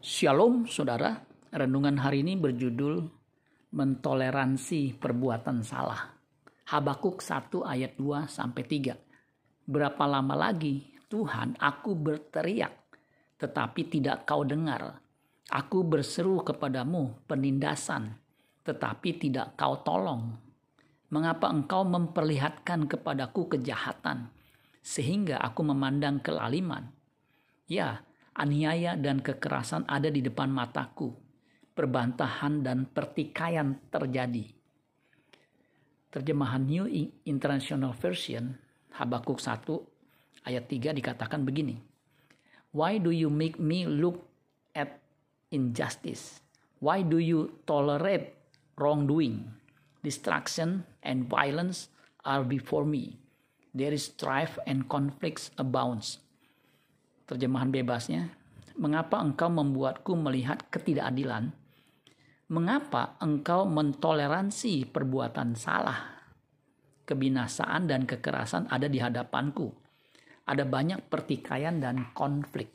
Shalom saudara, renungan hari ini berjudul Mentoleransi Perbuatan Salah. Habakuk 1 ayat 2 sampai 3. Berapa lama lagi Tuhan aku berteriak tetapi tidak kau dengar. Aku berseru kepadamu penindasan tetapi tidak kau tolong. Mengapa engkau memperlihatkan kepadaku kejahatan sehingga aku memandang kelaliman? Ya, aniaya dan kekerasan ada di depan mataku. Perbantahan dan pertikaian terjadi. Terjemahan New International Version Habakuk 1 ayat 3 dikatakan begini. Why do you make me look at injustice? Why do you tolerate wrongdoing? Destruction and violence are before me. There is strife and conflicts abounds. Terjemahan bebasnya, mengapa engkau membuatku melihat ketidakadilan? Mengapa engkau mentoleransi perbuatan salah? Kebinasaan dan kekerasan ada di hadapanku. Ada banyak pertikaian dan konflik.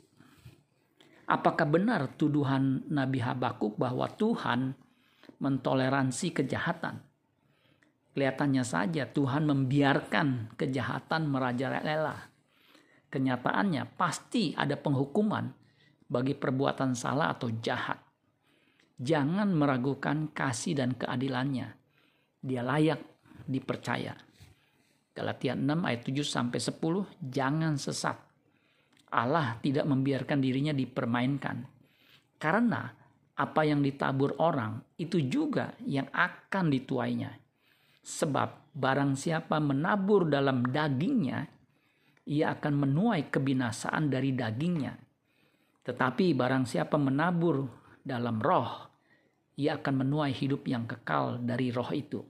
Apakah benar tuduhan Nabi Habakuk bahwa Tuhan mentoleransi kejahatan? Kelihatannya saja Tuhan membiarkan kejahatan merajalela kenyataannya pasti ada penghukuman bagi perbuatan salah atau jahat. Jangan meragukan kasih dan keadilannya. Dia layak dipercaya. Galatia 6 ayat 7 sampai 10, jangan sesat. Allah tidak membiarkan dirinya dipermainkan. Karena apa yang ditabur orang itu juga yang akan dituainya. Sebab barang siapa menabur dalam dagingnya, ia akan menuai kebinasaan dari dagingnya. Tetapi barang siapa menabur dalam roh, ia akan menuai hidup yang kekal dari roh itu.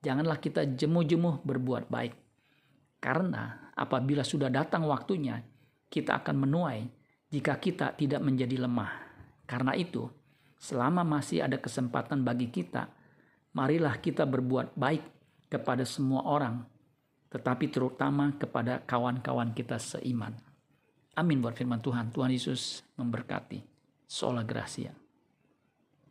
Janganlah kita jemu-jemu berbuat baik. Karena apabila sudah datang waktunya, kita akan menuai jika kita tidak menjadi lemah. Karena itu, selama masih ada kesempatan bagi kita, marilah kita berbuat baik kepada semua orang tetapi terutama kepada kawan-kawan kita seiman. Amin buat firman Tuhan. Tuhan Yesus memberkati. Sola Gracia.